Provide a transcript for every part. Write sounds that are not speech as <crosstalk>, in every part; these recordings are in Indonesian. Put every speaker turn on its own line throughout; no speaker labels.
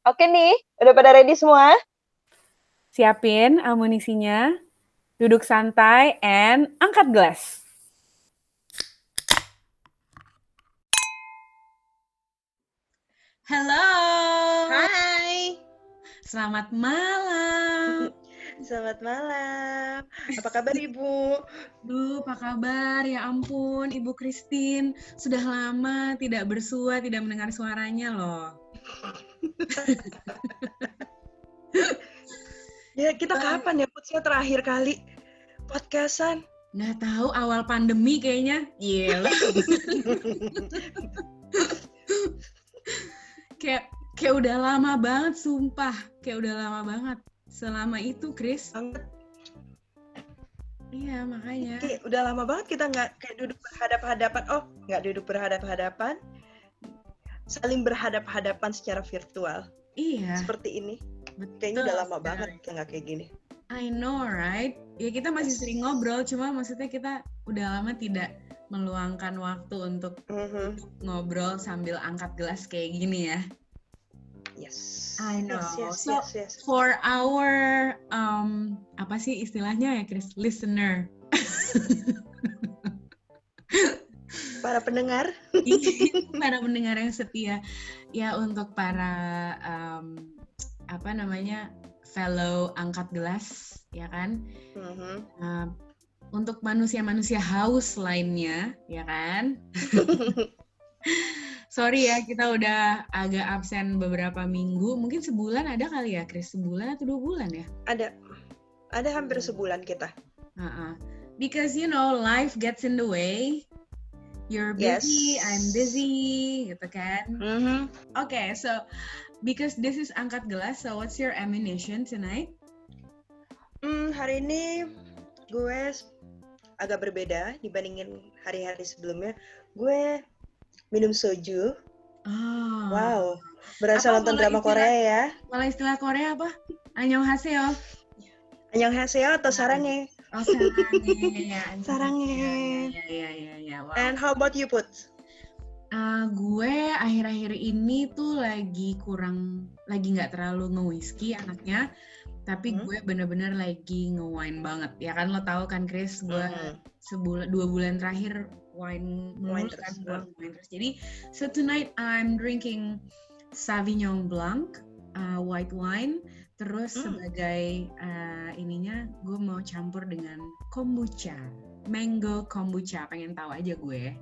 Oke nih, udah pada ready semua?
Siapin amunisinya, duduk santai, and angkat gelas. Halo.
Hai.
Selamat malam.
Selamat malam. Apa <laughs> kabar Ibu?
Duh, apa kabar? Ya ampun, Ibu Christine. Sudah lama tidak bersua, tidak mendengar suaranya loh.
Ya, kita kapan ya Putsnya terakhir kali podcastan?
Nggak tahu, awal pandemi kayaknya. Iya. kayak kayak udah lama banget sumpah. Kayak udah lama banget. Selama itu Chris.
Banget.
Iya makanya.
Kayak udah lama banget kita nggak kayak duduk berhadap-hadapan. Oh nggak duduk berhadap-hadapan saling berhadap-hadapan secara virtual
iya
seperti ini
Betul,
kayaknya udah lama banget kita nggak kayak gini
I know right ya kita masih sering ngobrol cuma maksudnya kita udah lama tidak meluangkan waktu untuk
mm-hmm.
ngobrol sambil angkat gelas kayak gini ya.
Yes.
I know.
Yes, yes,
so
yes, yes.
for our um, apa sih istilahnya ya, Chris? Listener. <laughs>
para pendengar.
para pendengar yang setia. Ya untuk para um, apa namanya fellow angkat gelas, ya kan?
Mm-hmm.
Uh, untuk manusia-manusia haus lainnya, ya kan? <laughs> Sorry ya, kita udah agak absen beberapa minggu. Mungkin sebulan ada kali ya, Chris? Sebulan atau dua bulan ya?
Ada. Ada hampir sebulan kita.
Uh-uh. Because, you know, life gets in the way. You're busy,
yes.
I'm busy, gitu kan?
Mm-hmm.
Oke, okay, so because this is angkat gelas, so what's your ammunition tonight?
Hmm, hari ini gue agak berbeda dibandingin hari-hari sebelumnya. Gue minum soju.
Oh.
Wow, berasa nonton drama
istilah,
Korea ya.
Kalau istilah Korea apa? Annyeonghaseyo.
Annyeonghaseyo atau sarangnya?
Oh, sarangnya. ya,
sarangnya.
Ya, ya, ya, ya. Wow.
And how about you, Put?
Uh, gue akhir-akhir ini tuh lagi kurang, lagi nggak terlalu nge-whisky anaknya tapi hmm? gue bener-bener lagi nge-wine banget ya kan lo tau kan Chris gue hmm. sebulan dua bulan terakhir wine
wine
kan gue wine terus jadi so tonight I'm drinking Sauvignon Blanc uh, white wine terus hmm. sebagai uh, ininya gue mau campur dengan kombucha mango kombucha pengen tahu aja gue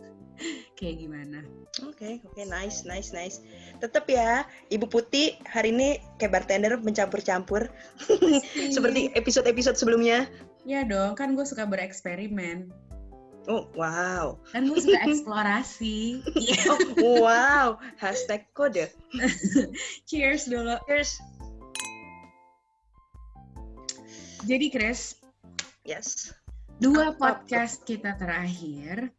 <laughs> kayak gimana
Oke, okay, oke, okay, nice, nice, nice. Tetap ya, Ibu Putih hari ini kayak bartender mencampur-campur. <laughs> Seperti episode-episode sebelumnya.
Ya dong, kan gue suka bereksperimen.
Oh, wow.
Kan gue suka eksplorasi. <laughs>
oh, wow. Hashtag kode.
Cheers dulu.
Cheers.
Jadi, Chris.
Yes.
Dua podcast kita terakhir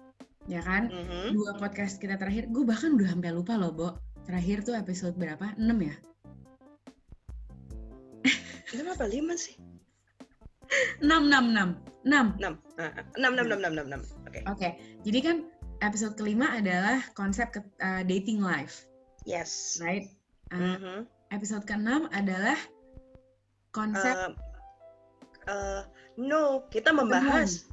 ya kan?
Mm-hmm.
Dua podcast kita terakhir, gue bahkan udah sampai lupa loh, Bo. Terakhir tuh episode berapa? 6 ya? <laughs>
6 apa 5 sih?
6, 6, 6. 6.
6. 6, 6, 6, 6, 6, 6. Oke.
Okay. Oke. Jadi kan episode kelima adalah konsep ke, uh, dating life.
Yes.
Right? Uh,
mm-hmm.
Episode ke-6 adalah konsep
uh, uh, no, kita membahas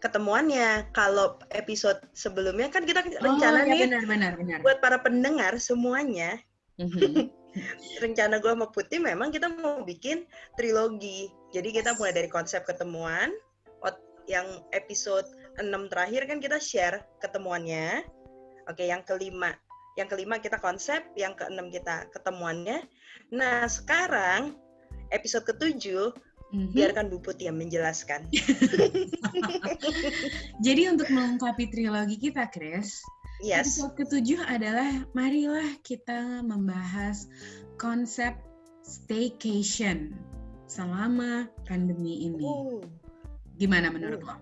ketemuannya. Kalau episode sebelumnya kan kita rencana
oh, ya
nih
benar, benar, benar.
buat para pendengar semuanya.
Mm-hmm. <laughs>
rencana gue sama Putih memang kita mau bikin trilogi. Jadi kita mulai dari konsep ketemuan, yang episode 6 terakhir kan kita share ketemuannya. Oke, yang kelima. Yang kelima kita konsep, yang keenam kita ketemuannya. Nah, sekarang episode ketujuh Mm-hmm. Biarkan Bu Putih yang menjelaskan. <laughs>
Jadi untuk melengkapi trilogi kita, Chris,
yes.
episode ketujuh adalah marilah kita membahas konsep staycation selama pandemi ini.
Uh.
Gimana menurut
uh.
lo?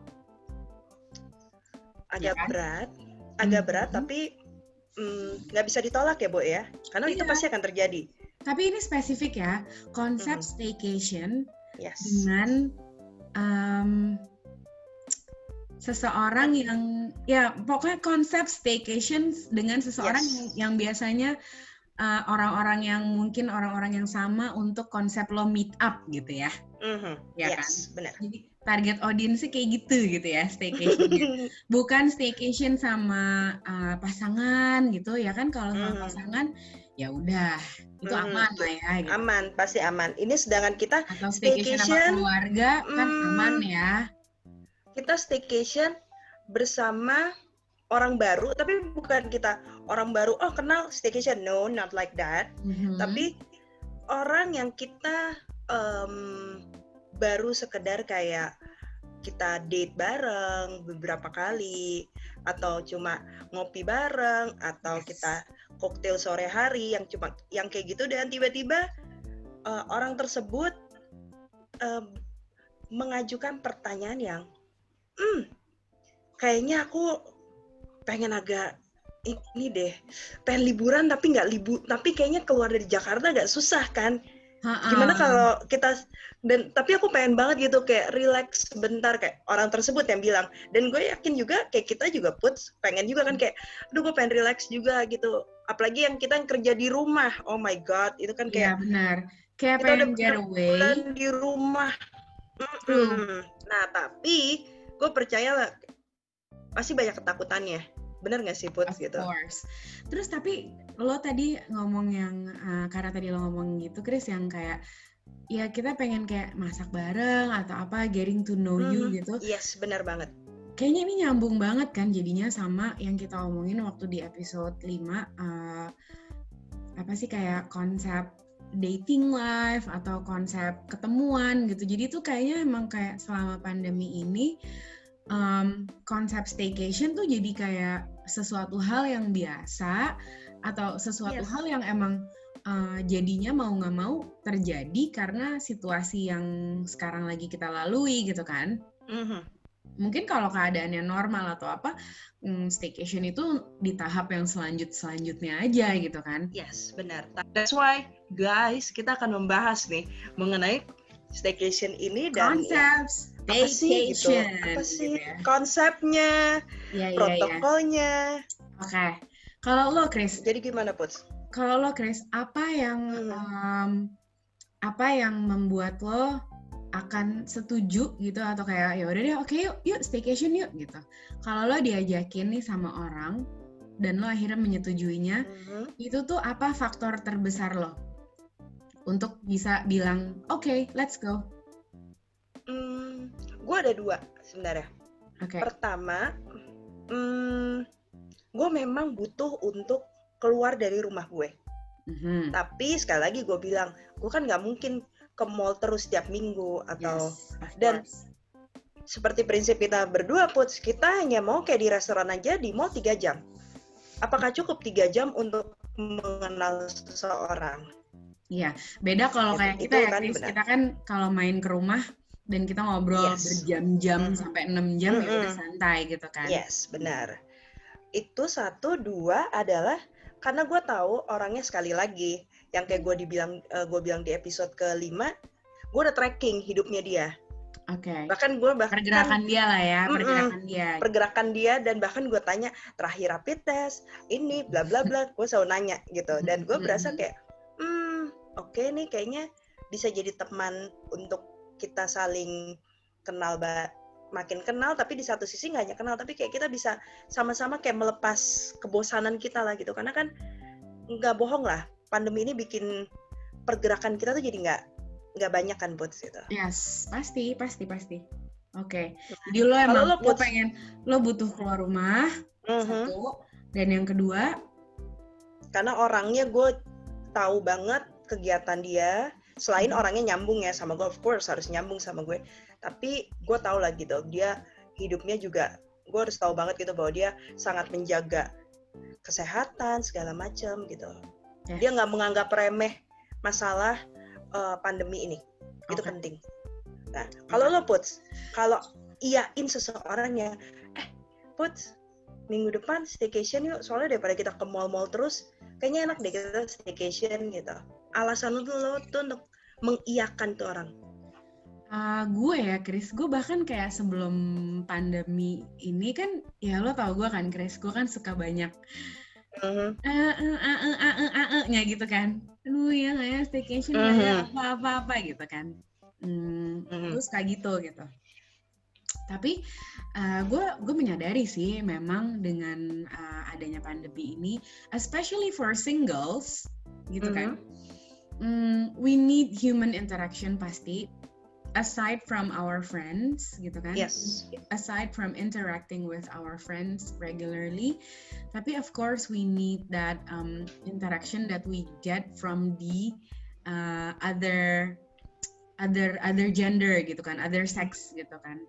Agak ya kan? berat, agak hmm. berat, tapi nggak mm, bisa ditolak ya, Bu ya, karena iya. itu pasti akan terjadi.
Tapi ini spesifik ya, konsep staycation
yes.
dengan um, seseorang yang ya pokoknya konsep staycation dengan seseorang yes. yang, yang biasanya uh, orang-orang yang mungkin orang-orang yang sama untuk konsep lo meet up gitu ya.
Mm-hmm.
Ya
yes,
kan?
benar.
Jadi target audiensnya kayak gitu gitu ya staycation. <laughs> Bukan staycation sama uh, pasangan gitu ya kan kalau sama
Mhm.
pasangan ya udah itu
Mhm.
aman lah ya gitu.
aman, pasti aman. Ini sedangkan kita
Atau staycation sama
staycation,
keluarga kan
hmm,
aman ya.
kita staycation bersama orang baru, tapi bukan kita orang baru. Oh kenal staycation, no, not like that.
Mhm.
Tapi orang yang kita em, baru sekedar kayak kita date bareng beberapa kali atau cuma ngopi bareng atau
Yes.
kita koktail sore hari yang cuma yang kayak gitu dan tiba-tiba eh, orang tersebut em, mengajukan pertanyaan yang hmm kayaknya aku pengen agak ini deh pengen liburan tapi nggak libur tapi kayaknya keluar dari Jakarta agak susah kan
Ha-ha.
gimana kalau kita dan tapi aku pengen banget gitu kayak relax sebentar kayak orang tersebut yang bilang dan gue yakin juga kayak kita juga put pengen juga kan kayak aduh gue pengen relax juga gitu apalagi yang kita yang kerja di rumah oh my god itu kan kayak
benar. Kayak
kita udah
pengen get away.
di rumah
True.
Mm-mm. nah tapi gue percaya lah pasti banyak ketakutannya bener gak sih put
Of
gitu
course. Terus tapi lo tadi ngomong yang uh, karena tadi lo ngomong gitu Chris yang kayak ya kita pengen kayak masak bareng atau apa getting to know you
Mhm.
gitu.
yes benar banget
Kayaknya ini nyambung banget kan jadinya sama yang kita omongin waktu di episode 5 uh, apa sih kayak konsep dating life atau konsep ketemuan gitu. Jadi itu kayaknya emang kayak selama pandemi ini um, konsep staycation tuh jadi kayak sesuatu hal yang biasa atau sesuatu
Yes.
hal yang emang uh, jadinya mau nggak mau terjadi karena situasi yang sekarang lagi kita lalui gitu kan.
Mhm.
Mungkin kalau keadaannya normal atau apa, mm, staycation itu di tahap yang selanjut selanjutnya aja gitu kan.
Yes, benar. That's why, guys, kita akan membahas nih mengenai staycation ini dan
Konsep
apa sih gitu? Apa sih
gitu ya.
konsepnya,
iya, iya.
protokolnya.
Oke. Kalau lo, Chris,
Jadi gimana, Puts?
kalau lo, Chris, apa yang
Hmm.
em, apa yang membuat lo akan setuju gitu atau kayak ya udah deh oke yuk yuk staycation yuk gitu. Kalau lo diajakin nih sama orang dan lo akhirnya menyetujuinya,
Mhm.
itu tuh apa faktor terbesar lo untuk bisa bilang oke let's go
Gue ada dua sebenarnya.
oke
Pertama, hmm, gue memang butuh untuk keluar dari rumah gue.
Mhm.
Tapi sekali lagi gue bilang, gue kan nggak mungkin ke mall terus setiap minggu atau
Yes,
dan-
course.
seperti prinsip kita berdua Puts, kita hanya mau kayak di restoran aja di mall 3 jam. Apakah cukup tiga jam untuk mengenal seseorang?
Iya, beda kalau
Gitu,
kayak
itu
kita ya,
kan
Chris. Kita kan kalau main ke rumah dan kita ngobrol
Yes.
berjam-jam
Mhm.
sampai 6 jam ya udah santai gitu kan.
Yes, benar. Itu satu, dua adalah karena gue tahu orangnya sekali lagi yang kayak gue dibilang gue bilang di episode kelima, gue udah tracking hidupnya dia.
Oke.
Bahkan gue bahkan
Pergerakan dia lah ya, pergerakan dia.
pergerakan dia dan bahkan gue tanya terakhir rapid test ini bla bla bla gue selalu nanya gitu dan gue berasa kayak hmm oke nih kayaknya bisa jadi teman untuk kita saling kenal ba makin kenal tapi di satu sisi nggak hanya kenal tapi kayak kita bisa sama-sama kayak melepas kebosanan kita lah gitu karena kan nggak bohong lah pandemi ini bikin pergerakan kita tuh jadi nggak nggak banyak kan buat gitu.
Yes, pasti, pasti, pasti. Oke. Jadi lo emang lo,
lo, Puts?
pengen lo butuh keluar rumah
Mhm.
satu dan yang kedua
karena orangnya gue tahu banget kegiatan dia selain orangnya nyambung ya sama gue of course harus nyambung sama gue. Tapi gue tahu lah gitu dia hidupnya juga gue harus tahu banget gitu bahwa dia sangat menjaga kesehatan segala macam gitu.
Yes.
dia nggak menganggap remeh masalah eh, pandemi ini. Itu
Oke.
penting. Nah kalau lo puts kalau iyain seseorang ya eh puts minggu depan staycation yuk soalnya daripada kita ke mall-mall terus kayaknya enak deh kita staycation gitu alasan lu tuh lo tuh untuk mengiyakan tuh orang?
Uh, gue ya Chris, gue bahkan kayak sebelum pandemi ini kan, ya lo tau gue kan Chris, gue kan suka banyak uh, uh, uh, nya gitu kan. Aduh ya nggak ya staycation nggak ya apa-apa-apa gitu kan. Hmm, terus kayak gitu gitu. Tapi gue uh, gue menyadari sih memang dengan uh, adanya pandemi ini especially for singles gitu kan um, we need human interaction pasti aside from our friends gitu kan?
Yes.
Aside from interacting with our friends regularly tapi of course we need that um, interaction that we get from the uh, other other other gender gitu kan other sex gitu kan.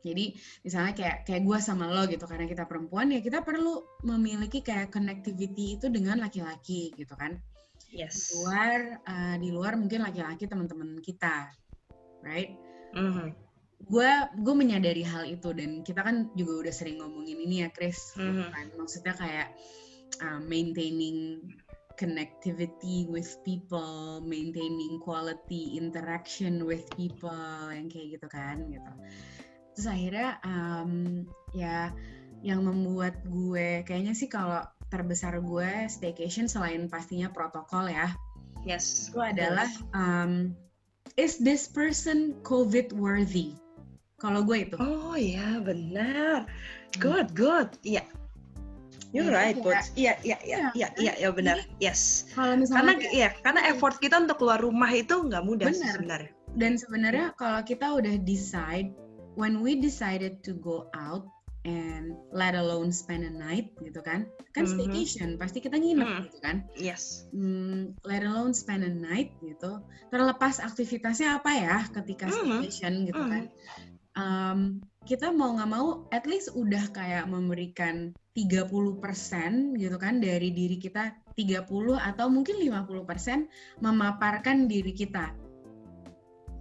Jadi misalnya kayak kayak gue sama lo gitu karena kita perempuan ya kita perlu memiliki kayak connectivity itu dengan laki-laki gitu kan.
Yes.
Di luar uh, di luar mungkin laki-laki teman-teman kita, right? Mm -hmm. Gue gue menyadari hal itu dan kita kan juga udah sering ngomongin ini ya Chris, mm -hmm. kan? maksudnya kayak uh, maintaining connectivity with people, maintaining quality interaction with people yang kayak gitu kan gitu terus akhirnya um, ya yang membuat gue kayaknya sih kalau terbesar gue staycation selain pastinya protokol ya
yes
itu adalah um, is this person covid worthy kalau gue itu
oh ya benar good good iya yeah. You're ya, right, Put. Iya, iya, iya, iya, iya, ya benar. Yes. Kalau misalnya karena iya, karena effort kita untuk keluar rumah itu nggak mudah benar. sebenarnya.
Dan sebenarnya kalau kita udah decide when we decided to go out and let alone spend a night gitu kan kan mm -hmm. staycation pasti kita nginep mm. gitu kan
yes
mm, let alone spend a night gitu terlepas aktivitasnya apa ya ketika mm -hmm. staycation gitu mm -hmm. kan um, kita mau nggak mau at least udah kayak memberikan 30% gitu kan dari diri kita 30 atau mungkin 50% memaparkan diri kita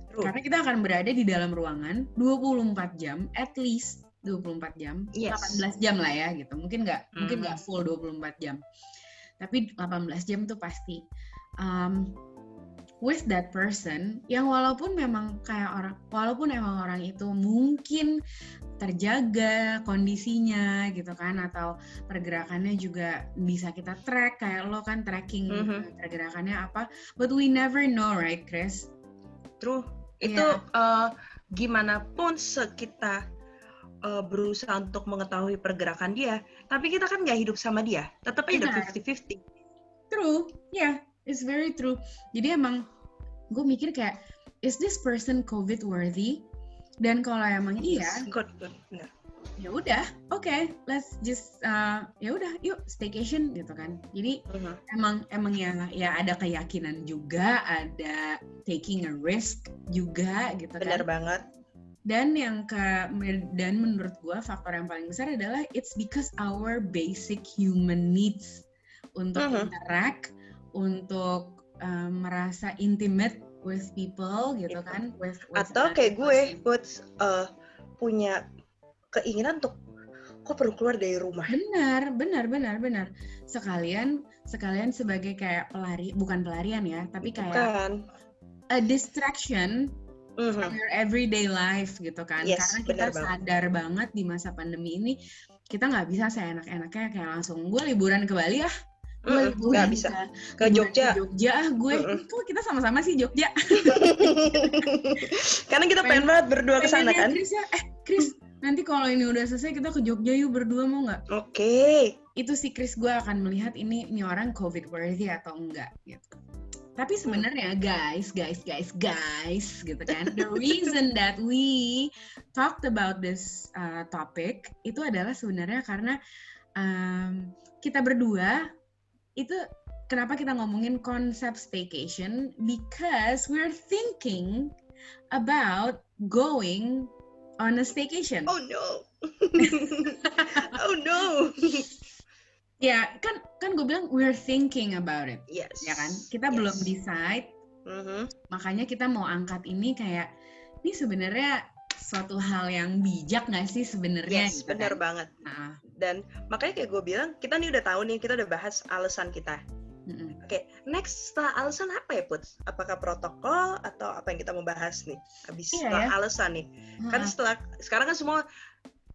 True. Karena kita akan berada di dalam ruangan 24 jam, at least 24 jam, yes. 18 jam lah ya gitu. Mungkin nggak mm. mungkin nggak full 24 jam. Tapi 18 jam tuh pasti. Um, with that person yang walaupun memang kayak orang walaupun emang orang itu mungkin terjaga kondisinya gitu kan atau pergerakannya juga bisa kita track kayak lo kan tracking mm -hmm. pergerakannya apa but we never know right Chris
True itu yeah. Iya. uh, gimana pun kita uh, berusaha untuk mengetahui pergerakan dia, tapi kita kan nggak hidup sama dia, tetap aja fifty fifty.
True, ya, yeah, it's very true. Jadi emang gue mikir kayak, is this person COVID worthy? Dan kalau emang yes, iya,
good, good, benar
ya udah oke okay, let's just uh, ya udah yuk staycation gitu kan jadi uh-huh. emang emang ya ya ada keyakinan juga ada taking a risk juga gitu
benar kan banget
dan yang ke dan menurut gua faktor yang paling besar adalah it's because our basic human needs untuk uh-huh. interact untuk uh, merasa intimate with people gitu, gitu. kan with,
with atau kayak gue buat uh, punya keinginan untuk kok perlu keluar dari rumah.
Benar, benar, benar, benar. Sekalian, sekalian sebagai kayak pelari, bukan pelarian ya, tapi kayak bukan. a distraction mm-hmm. from your everyday life gitu kan. Yes, Karena kita sadar banget. banget di masa pandemi ini kita nggak bisa seenak-enaknya kayak langsung gue liburan ke Bali ya.
Gue mm, nggak bisa ke Jogja.
Ke Jogja, ah, gue mm -mm. kok kita sama-sama sih Jogja. <laughs>
Karena kita pengen, pengen banget berdua ke sana kan.
Chris ya, eh Chris, nanti kalau ini udah selesai kita ke Jogja yuk berdua mau nggak?
Oke. Okay.
Itu si Chris gue akan melihat ini ini orang COVID worthy atau enggak gitu. Tapi sebenarnya guys, guys, guys, guys, gitu kan. The <laughs> reason that we talked about this uh, topic itu adalah sebenarnya karena um, kita berdua itu kenapa kita ngomongin konsep staycation because we're thinking about going on a staycation.
Oh no. <laughs> <laughs> oh no.
Ya kan kan gue bilang we're thinking about it.
Yes.
Ya kan kita yes. belum decide. Mm -hmm. Makanya kita mau angkat ini kayak ini sebenarnya suatu hal yang bijak nggak sih sebenarnya?
Yes, gitu benar kan? banget. Nah. Dan makanya kayak gue bilang kita nih udah tahu nih kita udah bahas alasan kita Mm-hmm. Oke, okay, next setelah alasan apa ya Put? Apakah protokol atau apa yang kita mau bahas nih? Habis iya, setelah ya? alasan nih. Mm-hmm. Kan setelah sekarang kan semua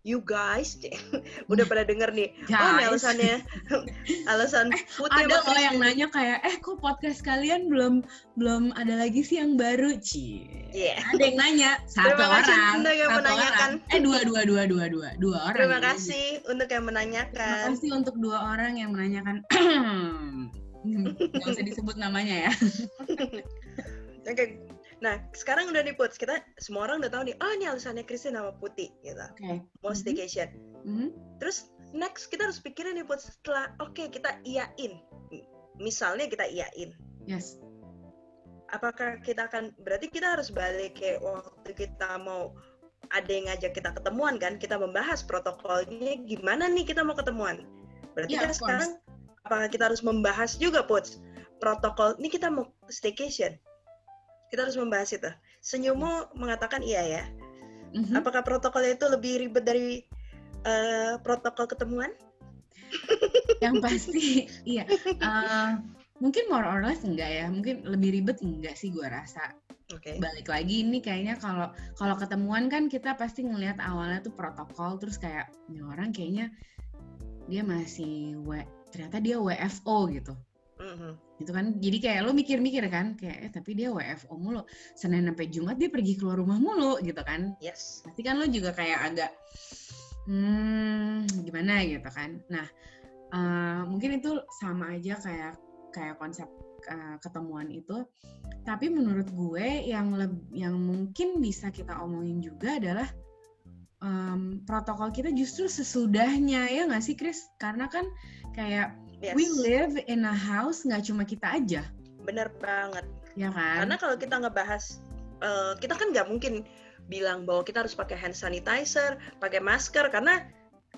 you guys <laughs> udah pada denger nih. Guys. oh ini alasannya. <laughs> Alasan
eh, ada loh yang nanya kayak eh kok podcast kalian belum belum ada lagi sih yang baru? Ci yeah. ada yang nanya <laughs> satu Terima orang
untuk yang
satu
menanyakan.
orang. eh dua dua dua dua dua dua orang
Terima kasih untuk yang menanyakan.
Terima kasih untuk dua orang yang menanyakan. <clears throat> Nggak usah disebut namanya ya.
Oke, okay. Nah, sekarang udah nih Puts, kita semua orang udah tahu nih, oh ini alasannya Kristen nama putih gitu. Okay. Mau mhm. staycation. Mm-hmm. Terus next kita harus pikirin nih Puts, setelah oke okay, kita iyain. Misalnya kita iyain.
Yes.
Apakah kita akan berarti kita harus balik kayak waktu kita mau ada yang ngajak kita ketemuan kan, kita membahas protokolnya gimana nih kita mau ketemuan. Berarti yeah, kan sekarang apakah kita harus membahas juga Puts protokol ini kita mau staycation kita harus membahas itu. Senyummu mengatakan iya ya. Mm-hmm. Apakah protokolnya itu lebih ribet dari uh, protokol ketemuan?
Yang pasti, <laughs> iya. Uh, mungkin more or less enggak ya. Mungkin lebih ribet enggak sih gue rasa. Okay. Balik lagi ini kayaknya kalau kalau ketemuan kan kita pasti ngelihat awalnya tuh protokol terus kayak ini orang kayaknya dia masih w ternyata dia WFO gitu. Mm-hmm. Gitu kan. Jadi kayak lo mikir-mikir kan, kayak eh tapi dia WFO mulu. Senin sampai Jumat dia pergi keluar rumah mulu gitu kan.
Yes.
Pasti kan lo juga kayak agak hmm gimana gitu kan. Nah, uh, mungkin itu sama aja kayak kayak konsep uh, ketemuan itu. Tapi menurut gue yang leb- yang mungkin bisa kita omongin juga adalah um, protokol kita justru sesudahnya ya nggak sih Chris? Karena kan kayak yes. we live in a house nggak cuma kita aja.
Bener banget.
Ya kan?
Karena kalau kita ngebahas, uh, kita kan nggak mungkin bilang bahwa kita harus pakai hand sanitizer, pakai masker, karena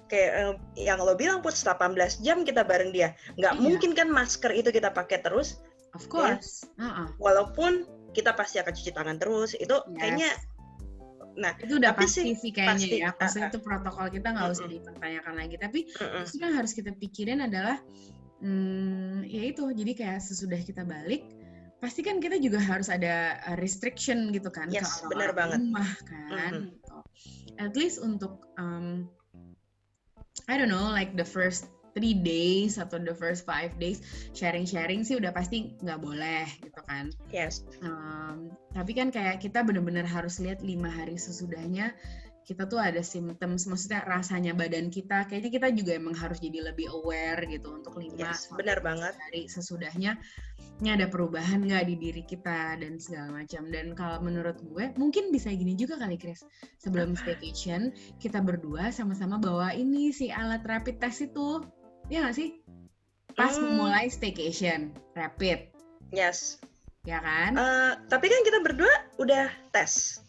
kayak uh, yang lo bilang put 18 jam kita bareng dia, nggak iya. mungkin kan masker itu kita pakai terus.
Of course.
Ya? Uh-uh. Walaupun kita pasti akan cuci tangan terus, itu yes. kayaknya
Nah, itu udah pasti sih kayaknya pasti, ya. Pasti uh, itu protokol kita nggak usah dipertanyakan lagi. Tapi uh, uh. yang harus kita pikirin adalah hmm, ya itu jadi kayak sesudah kita balik pasti kan kita juga harus ada uh, restriction gitu kan
yes, ke orang-orang banget.
rumah kan mm-hmm. gitu. at least untuk um, I don't know like the first three days atau the first five days sharing-sharing sih udah pasti nggak boleh gitu kan.
Yes.
Um, tapi kan kayak kita benar-benar harus lihat lima hari sesudahnya kita tuh ada symptoms, maksudnya rasanya badan kita, kayaknya kita juga emang harus jadi lebih aware gitu untuk lima
yes, benar banget
hari sesudahnya ini ada perubahan nggak di diri kita dan segala macam. Dan kalau menurut gue mungkin bisa gini juga kali Chris, sebelum staycation kita berdua sama-sama bawa ini si alat rapid test itu, ya nggak sih? Pas hmm. memulai staycation rapid.
Yes.
Ya kan?
Uh, tapi kan kita berdua udah tes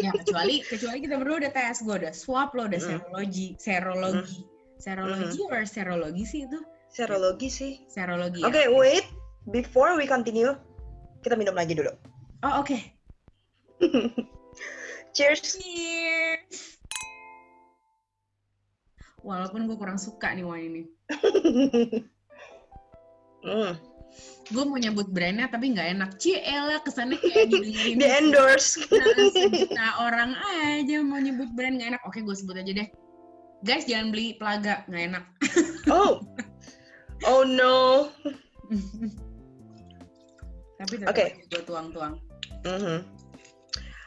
ya kecuali kecuali kita berdua udah tes gue udah swab lo udah serologi serologi serologi mm. or serologi sih itu
serologi sih
serologi
oke okay, ya. wait before we continue kita minum lagi dulu
oh oke okay. <laughs>
cheers
cheers walaupun gue kurang suka nih wine ini. <laughs>
Mm
gue mau nyebut brandnya tapi nggak enak. Ciela kesannya kayak
didengerin <laughs> di endorse.
Nah orang aja mau nyebut brand nggak enak. Oke gue sebut aja deh. Guys jangan beli pelaga nggak enak. <laughs>
Oh. Oh no.
Tapi oke. okay. gue tuang-tuang.
Mm -hmm.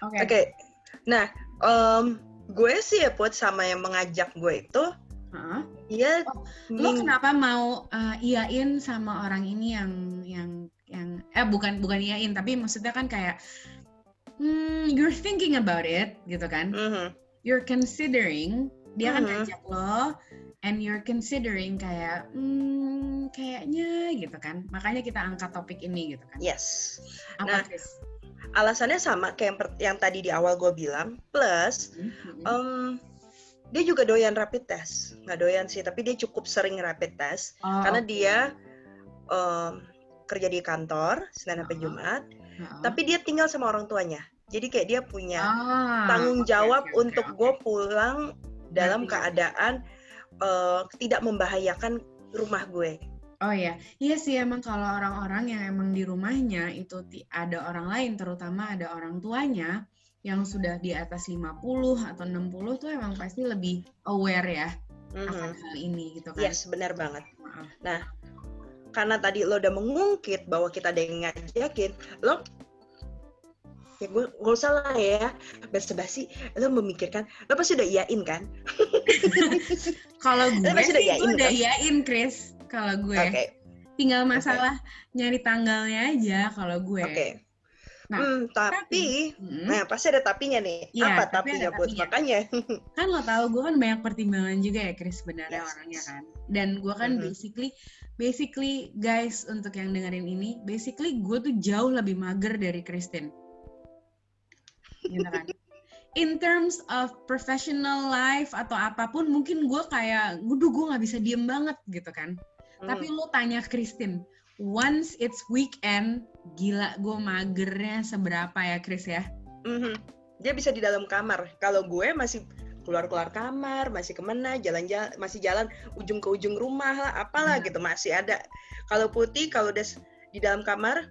oke. Okay. okay. nah um, gue sih ya put sama yang mengajak gue itu
Huh? Iya. Oh, lo kenapa mau uh, iyain sama orang ini yang yang yang eh bukan bukan iyain tapi maksudnya kan kayak hmm, you're thinking about it gitu kan. -hmm. You're considering dia -hmm. kan mm-hmm. ngajak lo and you're considering kayak hmm, kayaknya gitu kan. Makanya kita angkat topik ini gitu kan.
Yes. Apa nah, alasannya sama kayak yang, yang tadi di awal gue bilang plus mm -hmm. um, dia juga doyan rapid test. Nggak doyan sih tapi dia cukup sering rapid test. Oh, karena okay. dia um, kerja di kantor senin sampai uh jumat uh tapi dia tinggal sama orang tuanya. Jadi kayak dia punya ah, tanggung jawab okay, okay, untuk okay. gue pulang dalam keadaan uh, tidak membahayakan rumah gue.
Oh iya, iya sih emang kalau orang-orang yang emang di rumahnya itu ada orang lain, terutama ada orang tuanya, yang sudah di atas 50 atau 60 tuh emang pasti lebih aware ya
Mhm.
akan hal ini gitu kan.
Yes, benar banget.
Maaf.
Nah, karena tadi lo udah mengungkit bahwa kita ada yang ngajakin, lo ya gue gak usah lah ya basa-basi lo memikirkan lo pasti udah iyain kan <laughs>
Kalau gue
pasti
sih
udah
gue
iyain,
udah
kan?
iyain Chris. Kalau gue
oke
tinggal masalah nyari tanggalnya aja kalau gue.
oke
Nah,
Hmm, tapi
Mm,
nah pasti ada tapinya nih
Iya,
apa
tapi
tapinya buat
tapinya.
makanya <laughs>
kan lo tahu gue kan banyak pertimbangan juga ya Chris sebenarnya
Yes.
orangnya kan. Dan gue kan
Mhm.
basically basically guys untuk yang dengerin ini, basically gue tuh jauh lebih mager dari Kristen. Gitu kan. <laughs> In terms of professional life atau apa pun mungkin gue kayak, guduh gue nggak bisa diem banget gitu kan.
Hmm,
Tapi lo tanya Kristen, once it's weekend, gila gue magernya seberapa ya Chris ya?
mhm. dia bisa di dalam kamar kalau gue masih keluar-keluar kamar masih ke mana jalan-jalan masih jalan ujung ke ujung rumah lah apalah
Hmm.
gitu masih ada kalau putih kalau udah di dalam kamar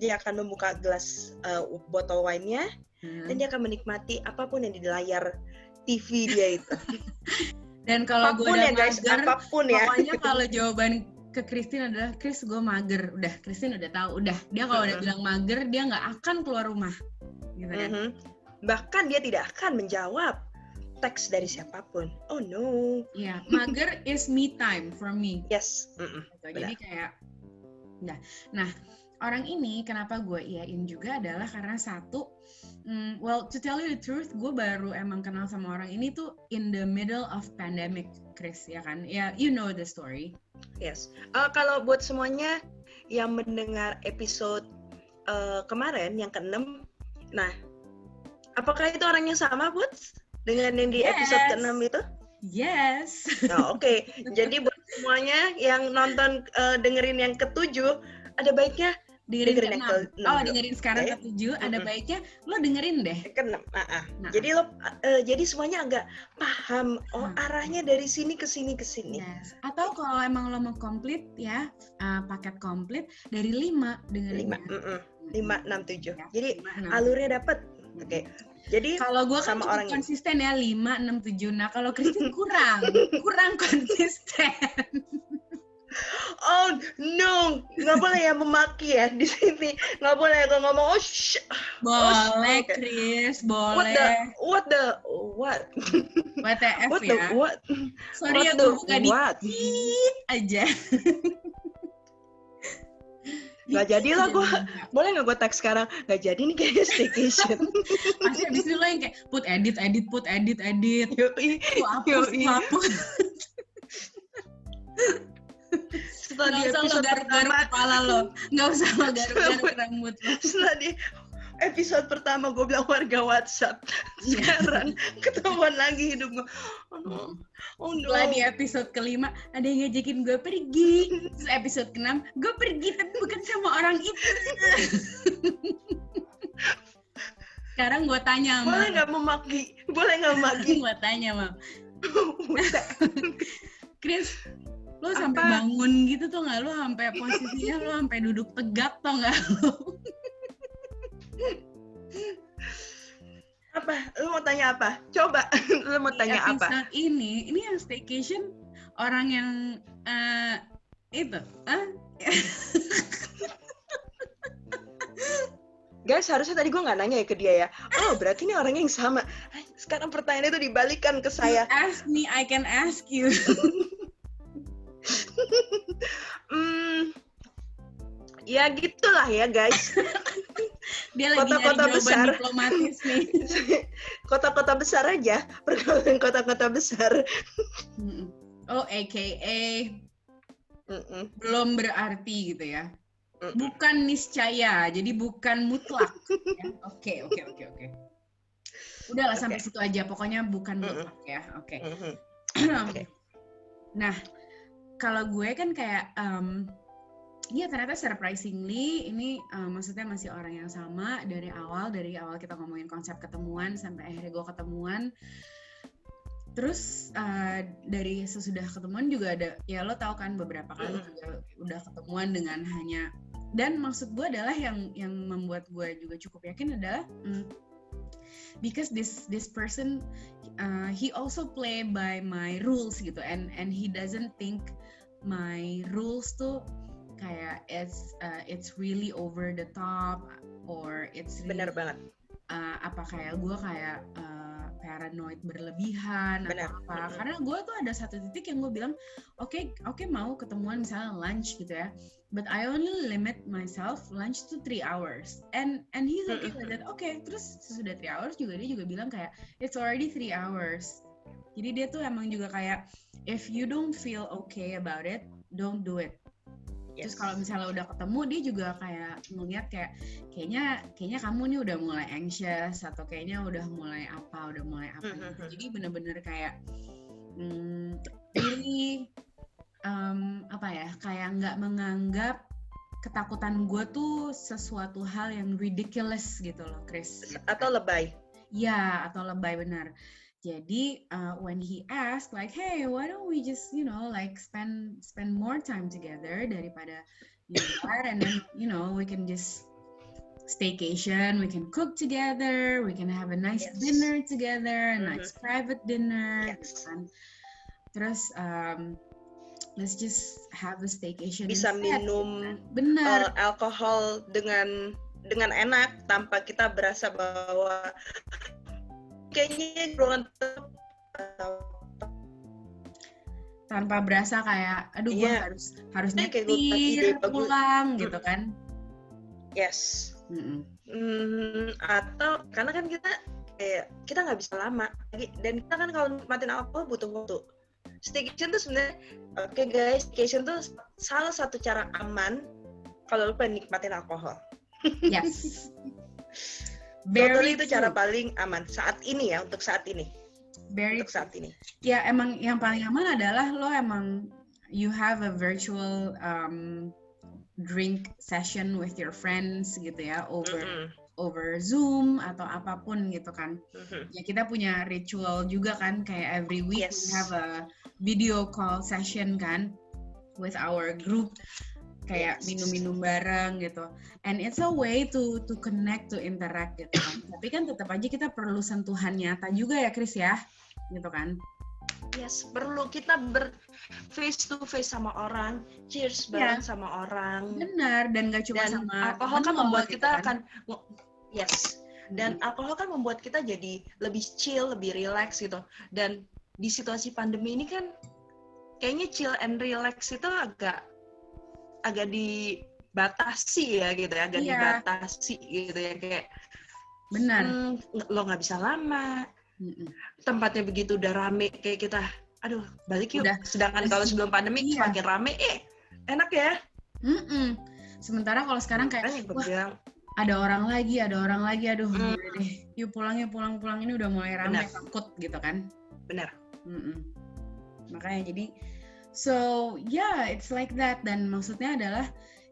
dia akan membuka gelas uh, botol wine-nya
Hmm.
dan dia akan menikmati apa pun yang di layar TV dia itu <laughs>
Dan kalau gue udah
ya guys
mager,
apa pun ya
Pokoknya kalau <laughs> jawaban ke Christine adalah Chris gue mager, udah Christine udah tahu, udah dia kalau udah bilang mager dia nggak akan keluar rumah, gitu kan?
Mhm. bahkan dia tidak akan menjawab teks dari siapa pun oh no
Iya, mager is me time for me.
yes.
Gitu. Jadi kayak, nah, nah orang ini kenapa gue iyain juga adalah karena satu, mm, well to tell you the truth, gue baru emang kenal sama orang ini tuh in the middle of pandemic, Chris ya kan? Ya, you know the story.
Yes. Eh, kalau buat semuanya yang mendengar episode eh, kemarin yang keenam, nah, apakah itu orang yang sama, Buts? Dengan yang di episode
Yes.
keenam itu?
Yes.
Nah, oke. Jadi buat semuanya yang nonton eh, dengerin yang ketujuh, ada baiknya
dengerin,
Dengerin
keenam.
keenam
Oh, dengerin sekarang
Oke.
ke tujuh. Ada
Mhm.
baiknya lo dengerin deh.
keenam. Ah, ah.
Nah.
Jadi lo, eh, jadi semuanya agak paham. Oh,
Hmm.
arahnya dari sini ke sini ke sini.
Yes. Atau kalau emang lo mau komplit ya, uh, paket komplit dari lima dengerin.
Lima, mm-mm. lima, enam, tujuh.
Ya,
Jadi
lima, enam.
alurnya dapet. Oke. Jadi
Kalau gue kan
sama orang
konsisten ya 5, 6, 7. Nah kalau Christine kurang, <laughs> kurang konsisten.
Oh no, nggak boleh ya memaki ya di sini. Nggak boleh ya kalau ngomong oh sh
Boleh
oke.
Chris,
what the
boleh.
what the what
WTF
what the
ya.
what
Sorry
what
ya
the
gue buka
what
dikit aja.
Nggak jadi lah gue. Boleh nggak gue tag sekarang? Nggak jadi nih kayaknya staycation. <laughs>
Pasti abis itu lo yang kayak put edit, edit, put edit, edit.
Yoi,
hapus,
Yoi.
hapus. <laughs>
setelah di
Nggak lo
episode pertama,
kepala lo. Nggak usah lo garuk-garuk rambut lo.
setelah di episode pertama gue bilang warga WhatsApp. <laughs> Sekarang ketahuan lagi hidup gue. Oh no, oh no.
Setelah di episode kelima ada yang ngajakin gue pergi. Terus episode keenam gue pergi tapi bukan sama orang itu. Sekarang gue tanya sama
Boleh nggak memaki? Boleh nggak memaki?
gue tanya sama <laughs> Chris,
Apa?
sampai bangun gitu tuh nggak? Lo sampai posisinya lo sampai duduk tegak tuh nggak? <laughs>
apa? Lu mau tanya apa? Coba, <laughs> lu mau
Di
tanya apa?
episode ini, ini yang staycation orang yang eh, itu, ah, <laughs>
Guys, harusnya tadi gue nggak nanya ya ke dia ya. Oh, berarti ini orang yang sama. Sekarang pertanyaannya itu dibalikan ke saya.
ask me, I can ask you.
Hmm, ya gitulah ya guys. <laughs>
Dia lagi
Kota-kota besar.
diplomatis nih. <laughs>
Kota-kota besar aja, pergaulan kota-kota besar.
Oh, AKA
Mm-mm,
belum berarti gitu ya.
mm-mm.
Bukan niscaya, jadi bukan mutlak. <laughs> ya. Oke, oke, oke, oke. Udahlah sampai
Oke.
situ aja. Pokoknya bukan
Mm-mm.
mutlak ya. Oke.
Mhm. <clears throat> Oke.
Nah, kalau gue kan kayak, em, ya ternyata surprisingly ini em, maksudnya masih orang yang sama dari awal, dari awal kita ngomongin konsep ketemuan sampai akhirnya gue ketemuan. Terus eh, dari sesudah ketemuan juga ada, ya lo tahu kan beberapa kali juga udah ketemuan dengan hanya dan maksud gue adalah yang yang membuat gue juga cukup yakin adalah mm, because this this person uh, he also play by my rules gitu. And and he doesn't think my rules tuh kayak it's uh, it's really over the top or it's
really, benar banget
uh, apa kayak gue kayak uh, paranoid berlebihan Bener. atau apa mm-hmm. karena gue tuh ada satu titik yang gue bilang oke okay, oke okay, mau ketemuan misalnya lunch gitu ya but I only limit myself lunch to three hours and and he's okay with that oke okay. terus sesudah three hours juga dia juga bilang kayak it's already three hours jadi dia tuh emang juga kayak if you don't feel okay about it don't do it Yes. Terus kalau misalnya udah ketemu dia juga kayak ngeliat kayak kayaknya kayaknya kamu nih udah mulai anxious atau kayaknya udah mulai apa udah mulai apa gitu. Jadi bener-bener kayak hmm, really um, apa ya kayak nggak menganggap ketakutan gue tuh sesuatu hal yang ridiculous gitu loh, Chris.
Atau lebay.
Ya, atau lebay benar. Jadi uh, when he asked like, hey, why don't we just you know like spend spend more time together daripada di luar and then you know we can just staycation, we can cook together, we can have a nice yes. dinner together, a mm-hmm. nice private dinner, yes. and terus um, let's just have a staycation.
Bisa instead. minum
benar
uh, alkohol dengan dengan enak tanpa kita berasa bahwa kayaknya ruangan
tanpa berasa kayak aduh gue yeah. harus harus nyetir pulang gitu kan.
Yes. Mm -mm. atau karena kan kita kayak kita nggak bisa lama. Dan kita kan kalau nikmatin alkohol butuh waktu. Staycation tuh sebenarnya oke okay guys staycation tuh salah satu cara aman kalau lu pengen nikmatin alkohol.
Yes <laughs>
Very itu cara paling aman saat ini ya untuk saat ini.
Very
untuk saat ini.
Ya emang yang paling aman adalah lo emang you have a virtual um, drink session with your friends gitu ya over mm -hmm. over Zoom atau apa pun gitu kan. Mm -hmm. Ya kita punya ritual juga kan kayak every week yes. we have a video call session kan with our group kayak minum-minum bareng gitu. And it's a way to to connect to interact gitu kan. Tapi kan tetap aja kita perlu sentuhan nyata juga ya Chris ya. Gitu kan.
Yes, perlu kita ber face to face sama orang, cheers bareng yeah. sama orang.
Benar, dan gak cuma
dan
sama
alkohol kan membuat gitu kita kan. akan yes. Dan hmm. alkohol kan membuat kita jadi lebih chill, lebih relax gitu. Dan di situasi pandemi ini kan kayaknya chill and relax itu agak agak dibatasi ya gitu ya, agak iya. dibatasi gitu ya kayak
benar
hmm, lo nggak bisa lama Mm-mm. tempatnya begitu udah rame kayak kita aduh balik yuk udah. sedangkan kalau sebelum pandemi iya. semakin rame eh enak ya
Mm-mm. sementara kalau sekarang kayak wah, bilang, ada orang lagi ada orang lagi aduh mm. deh yuk pulang yuk pulang pulang ini udah mulai rame takut gitu kan
benar
Mm-mm. makanya jadi So yeah, it's like that. Dan maksudnya adalah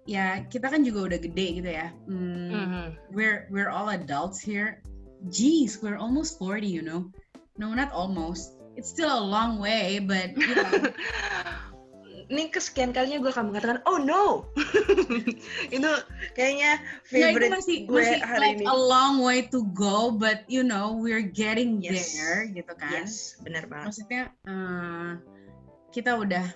ya kita kan juga udah gede gitu ya. Hmm, mm-hmm. We're we're all adults here. Geez, we're almost 40, you know. No, not almost. It's still a long way, but you know. <laughs>
Ini kesekian kalinya gue akan mengatakan, oh no, <laughs> itu kayaknya favorite
ya, itu masih,
gue
masih
hari
like
ini.
a long way to go, but you know we're getting
yes.
there, gitu kan?
Yes, benar banget.
Maksudnya, uh, kita udah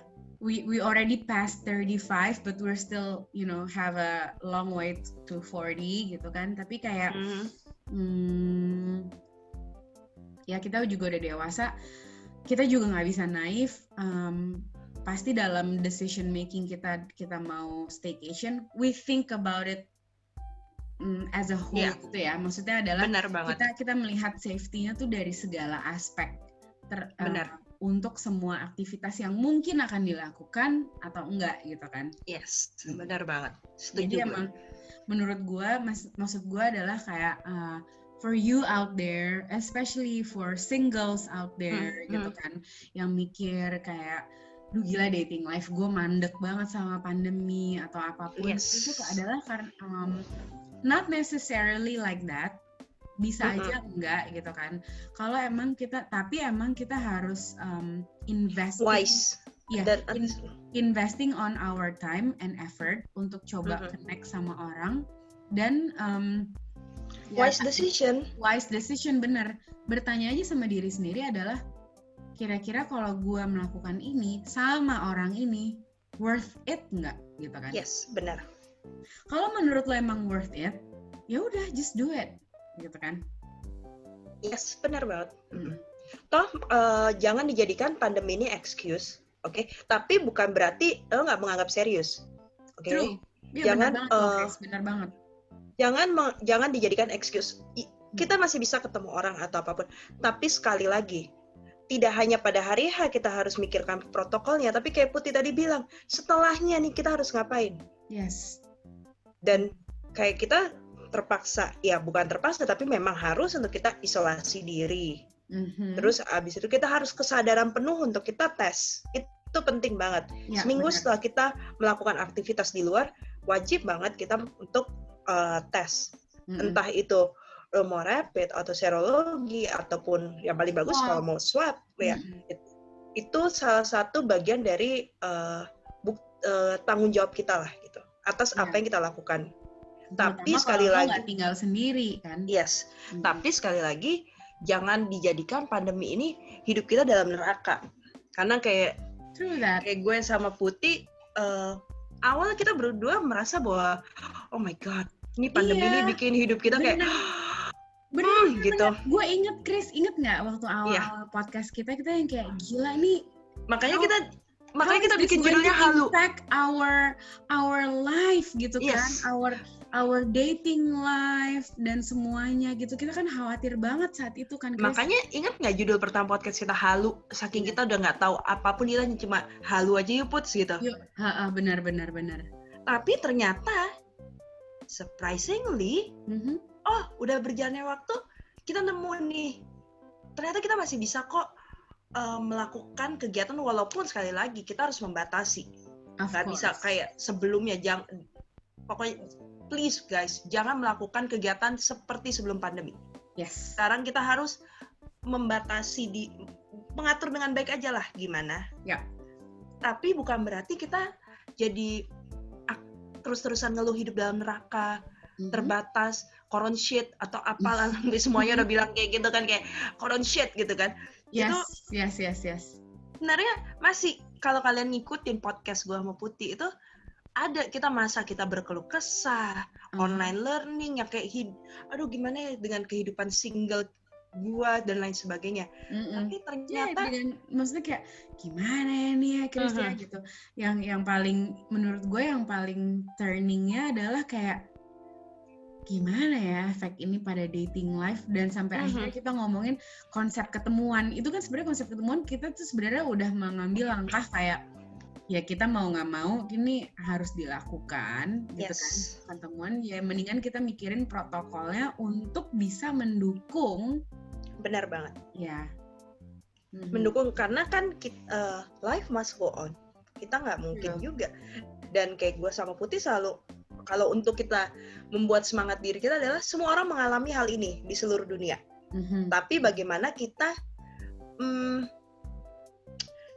we we already passed 35 but we're still you know have a long way to 40 gitu kan tapi kayak mm-hmm. hmm, ya kita juga udah dewasa kita juga nggak bisa naif um, pasti dalam decision making kita kita mau staycation we think about it um, as a whole yeah. gitu ya maksudnya adalah
Benar banget.
kita kita melihat safety-nya tuh dari segala aspek ter,
Benar.
Uh, untuk semua aktivitas yang mungkin akan dilakukan atau enggak gitu kan.
Yes, benar banget.
Setuju Jadi emang menurut gue, mas, maksud gue adalah kayak uh, for you out there, especially for singles out there hmm, gitu hmm. kan, yang mikir kayak duh gila dating life gue mandek banget sama pandemi atau apa pun
yes.
itu adalah karena um, not necessarily like that bisa mm-hmm. aja enggak gitu kan. Kalau emang kita tapi emang kita harus um, invest
wise.
Ya yeah, in, investing on our time and effort untuk coba mm-hmm. connect sama orang. Dan um,
wise decision.
wise decision bener. Bertanya aja sama diri sendiri adalah kira-kira kalau gue melakukan ini sama orang ini worth it nggak gitu kan.
Yes benar
kalau menurut lo emang worth it ya udah just do it gitu kan?
Yes benar banget. Mm. toh uh, jangan dijadikan pandemi ini excuse oke? Okay? tapi bukan berarti lo nggak menganggap serius oke? Okay?
ya, jangan benar banget, uh, benar banget.
jangan jangan dijadikan excuse. Kita masih bisa ketemu orang atau apa pun. Tapi sekali lagi tidak hanya pada hari H kita harus mikirkan protokolnya tapi kayak Putih tadi bilang setelahnya nih kita harus ngapain?
Yes.
Dan kayak kita terpaksa ya bukan terpaksa tapi memang harus untuk kita isolasi diri mm-hmm. terus abis itu kita harus kesadaran penuh untuk kita tes itu penting banget ya, seminggu benar. setelah kita melakukan aktivitas di luar wajib banget kita untuk uh, tes mm-hmm. entah itu mau rapid atau serologi ataupun yang paling bagus wow. kalau mau swab ya mm-hmm. itu salah satu bagian dari uh, buk, uh, tanggung jawab kita lah gitu atas yeah. apa yang kita lakukan.
Tapi sekali lagi tinggal sendiri kan.
Yes. Hmm. Tapi sekali lagi jangan dijadikan pandemi ini hidup kita dalam neraka. Karena kayak kayak gue sama Putih uh, awal kita berdua merasa bahwa oh my god, ini pandemi iya. ini bikin hidup kita kayak
bener, hmm, gitu. Gue inget Chris, inget nggak waktu awal yeah. podcast kita kita yang kayak gila nih.
Makanya oh, kita makanya kita bikin judulnya halu.
Impact our our life gitu kan, yes. kan, our our dating life dan semuanya gitu. Kita kan khawatir banget saat itu kan.
Chris. Makanya inget nggak judul pertama podcast kita halu? Saking kita udah nggak tahu apa pun kita cuma halu aja yuk put gitu. Yuk,
ha, ha, benar benar benar.
Tapi ternyata surprisingly, mm -hmm oh udah berjalannya waktu kita nemu nih ternyata kita masih bisa kok uh, melakukan kegiatan walaupun sekali lagi kita harus membatasi. Nggak bisa kayak sebelumnya jangan pokoknya please guys jangan melakukan kegiatan seperti sebelum pandemi.
Yes.
Sekarang kita harus membatasi di mengatur dengan baik aja lah gimana.
Ya.
Tapi bukan berarti kita jadi terus-terusan ngeluh hidup dalam neraka mm-hmm. terbatas koron shit atau apalah semuanya udah bilang kayak gitu kan kayak koron shit gitu kan
yes, itu yes yes yes
sebenarnya masih kalau kalian ngikutin podcast gue sama Putih itu ada kita masa kita berkeluh kesah uh. online learning yang kayak hid aduh gimana ya dengan kehidupan single gua dan lain sebagainya mm -mm. tapi ternyata
ya, dengan, maksudnya kayak gimana ya nih ya Chris uh -huh. gitu yang yang paling menurut gue yang paling turningnya adalah kayak gimana ya efek ini pada dating life dan sampai mm-hmm. akhirnya kita ngomongin konsep ketemuan itu kan sebenarnya konsep ketemuan kita tuh sebenarnya udah mengambil langkah kayak ya kita mau nggak mau ini harus dilakukan gitu yes. kan ketemuan ya mendingan kita mikirin protokolnya untuk bisa mendukung
benar banget
ya
mm-hmm. mendukung karena kan kita, uh, eh, life must go on kita nggak mungkin yeah. juga dan kayak gue sama Putih selalu kalau untuk kita membuat semangat diri kita adalah semua orang mengalami hal ini di seluruh dunia. Mm-hmm. Tapi bagaimana kita hmm,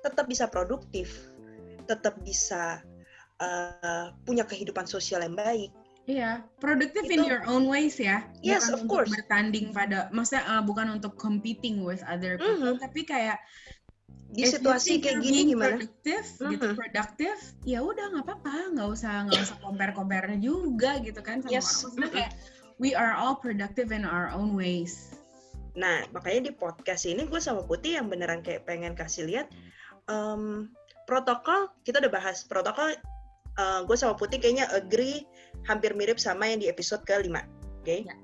tetap bisa produktif, tetap bisa uh, punya kehidupan sosial yang baik.
Iya, produktif in your own ways ya.
Yes, bukan of course.
Bertanding pada, maksudnya uh, bukan untuk competing with other people, mm-hmm. tapi kayak
di situasi kayak gini gimana?
Produktif, mm-hmm. gitu produktif, ya udah nggak apa-apa, nggak usah nggak usah compare compare juga gitu kan sama yes. orang. kayak we are all productive in our own ways.
Nah makanya di podcast ini gue sama Putih yang beneran kayak pengen kasih lihat um, protokol kita udah bahas protokol. Uh, gue sama Putih kayaknya agree hampir mirip sama yang di episode ke-5. Oke? Okay?
Yeah.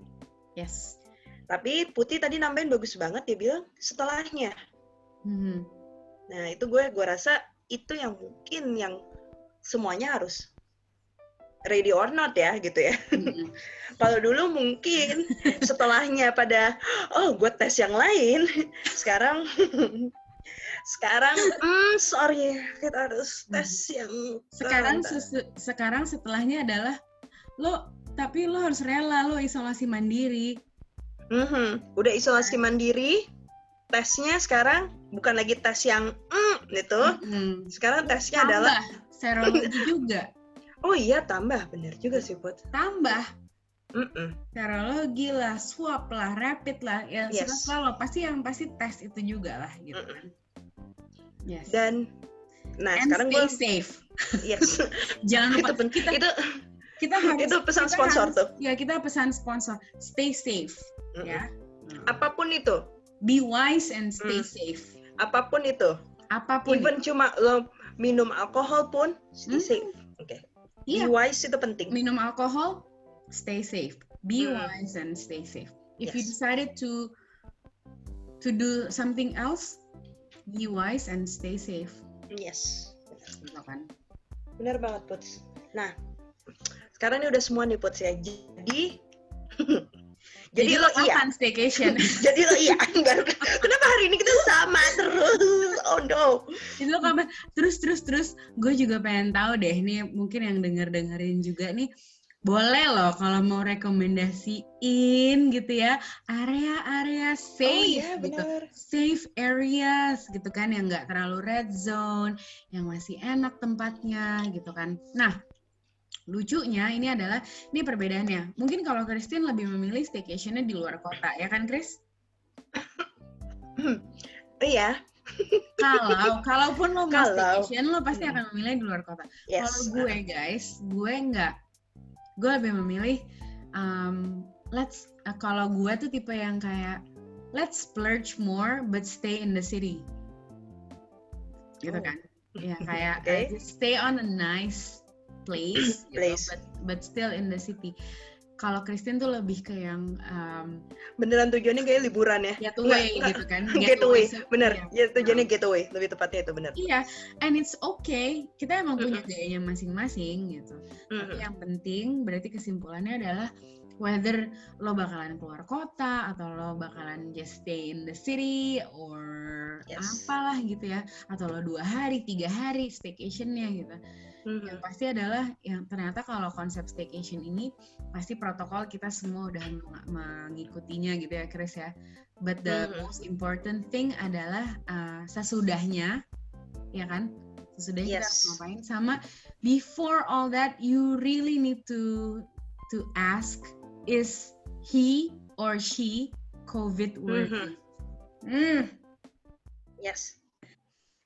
Yes.
Tapi Putih tadi nambahin bagus banget dia bilang setelahnya. Hmm Nah itu gue gue rasa itu yang mungkin yang semuanya harus ready or not ya gitu ya. Mm-hmm. <laughs> Kalau dulu mungkin setelahnya pada oh gue tes yang lain, <laughs> sekarang <laughs> sekarang mm, sorry kita harus tes yang
sekarang sesu, sekarang setelahnya adalah lo tapi lo harus rela lo isolasi mandiri.
Mm-hmm. Udah isolasi mandiri, tesnya sekarang bukan lagi tes yang mm, gitu. Mm-hmm. Sekarang tesnya tambah, adalah
serologi juga. <laughs>
Oh iya tambah, bener juga sih buat.
Tambah.
Mm-mm.
serologi lah, swab lah, rapid lah, ya
Yes.
serta lo pasti yang pasti tes itu juga lah gitu kan. Yes.
Dan nah
And
sekarang
stay
gue
safe.
yes <laughs>
Jangan
itu
lupa
pen-
kita
itu
kita <laughs> harus
itu pesan
kita
sponsor
harus-
tuh.
Ya kita pesan sponsor. Stay safe
Mm-mm.
ya.
Apa pun itu,
Be wise and stay
Mm.
safe.
apa pun itu,
Apa pun.
even cuma lo minum alkohol pun stay
Hmm.
safe. Oke.
Iya.
Be wise itu penting.
minum alkohol, stay safe. Be
Hmm.
wise and stay safe. If you
Yes.
decided to to do something else, be wise and stay safe.
Yes.
Kan.
Benar banget, Puts. Nah, sekarang ini udah semua nih, Puts ya. Jadi <laughs> jadi, lo iya.
kapan staycation? <laughs>
Jadi lo iya. Enggak. Kenapa hari ini kita sama terus? Oh no.
Jadi lo kapan? Terus terus terus. Gue juga pengen tahu deh. Nih mungkin yang denger dengerin juga nih. Boleh loh kalau mau rekomendasiin gitu ya area-area safe
oh iya,
gitu. safe areas gitu kan yang nggak terlalu red zone, yang masih enak tempatnya gitu kan. Nah, lucunya ini adalah ini perbedaannya. Mungkin kalau Christine lebih memilih staycationnya di luar kota ya kan Chris?
Iya.
Kalau kalaupun lo mau staycation lo pasti
Hmm.
akan memilih di luar kota.
Yes.
Kalau gue guys, gue nggak. Gue lebih memilih um, let's uh, kalau gue tuh tipe yang kayak let's splurge more but stay in the city. Gitu
Oh.
kan? Ya kayak <laughs> uh, just stay on a nice place, <clears throat> gitu,
Place.
but but still in the city. Kalau Christine tuh lebih ke yang um,
Beneran tujuannya kayak liburan ya.
getaway
Nggak,
gitu kan? <laughs>
Getaway,
so-
bener.
iya.
Ya tujuannya getaway, lebih tepatnya itu bener.
Iya, and it's okay. Kita emang punya
Mm-mm.
gayanya masing-masing gitu. Tapi
Mhm.
yang penting berarti kesimpulannya adalah whether lo bakalan keluar kota atau lo bakalan just stay in the city or
Yes.
apalah gitu ya atau lo dua hari tiga hari staycationnya gitu
Mhm.
yang pasti adalah yang ternyata kalau konsep staycation ini pasti protokol kita semua udah meng- mengikutinya gitu ya Chris ya but the
Mhm.
most important thing adalah uh, sesudahnya ya kan sesudahnya kita harus
Yes.
ngapain sama before all that you really need to to ask is he or she COVID worthy Hmm.
Yes.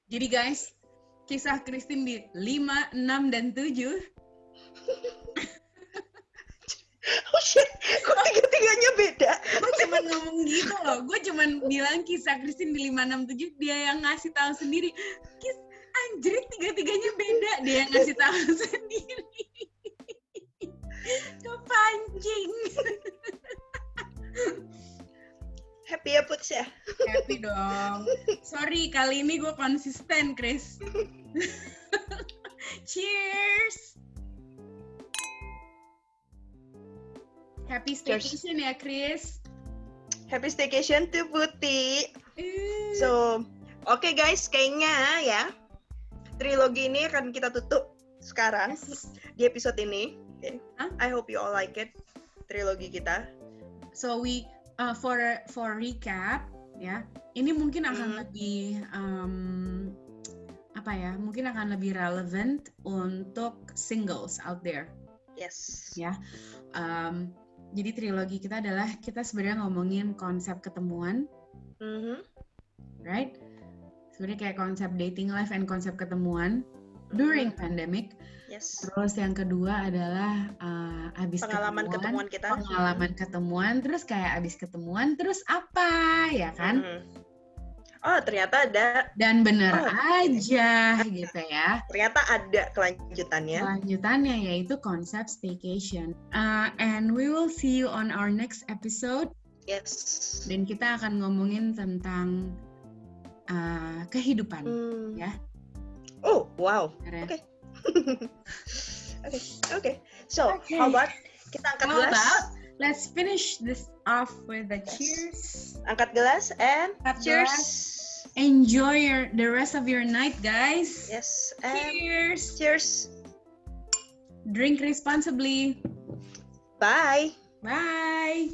Jadi guys, kisah Christine di 5, 6, dan 7 <laughs>
Oh shit, kok tiga-tiganya beda?
gue cuma ngomong gitu loh. Gue cuma bilang kisah Christine di 567 dia yang ngasih tahu sendiri. Kis anjir tiga-tiganya beda. Dia yang ngasih tahu <laughs> sendiri. Kepancing <laughs>
Happy ya Puts ya?
happy dong sorry kali ini gue konsisten Chris <laughs> cheers happy
Cheers.
staycation ya Chris
Happy staycation to Putih.
Eh.
So, oke guys, kayaknya ya trilogi ini akan kita tutup sekarang
Yes.
di episode ini. Oke.
Hah?
I hope you all like it trilogi kita.
So we uh, for for recap ya, ini mungkin akan
Mhm.
lebih um, apa ya? Mungkin akan lebih relevant untuk singles out there.
Yes.
Ya. Um, jadi trilogi kita adalah kita sebenarnya ngomongin konsep ketemuan,
Mhm.
right? Sebenarnya kayak konsep dating life and konsep ketemuan during
Mhm.
pandemic.
Yes.
Terus yang kedua adalah uh, habis
Pengalaman ketemuan kita.
pengalaman ketemuan terus kayak abis ketemuan terus apa ya kan
Mhm. Oh, ternyata ada
dan bener
Oh.
aja gitu ya
ternyata ada kelanjutannya.
lanjutannya yaitu konsep staycation Uh, and we will see you on our next episode
Yes.
dan kita akan ngomongin tentang uh, kehidupan
Hmm.
ya.
Oh, wow. Oke. Oke. Oke. So,
Oke.
how about kita angkat
How
gelas?
about let's finish this off with the
Yes.
cheers
Angkat gelas and
Angkat
cheers.
gelas. enjoy your, the rest of your night guys
Yes. And
cheers
cheers.
drink responsibly
Bye.
bye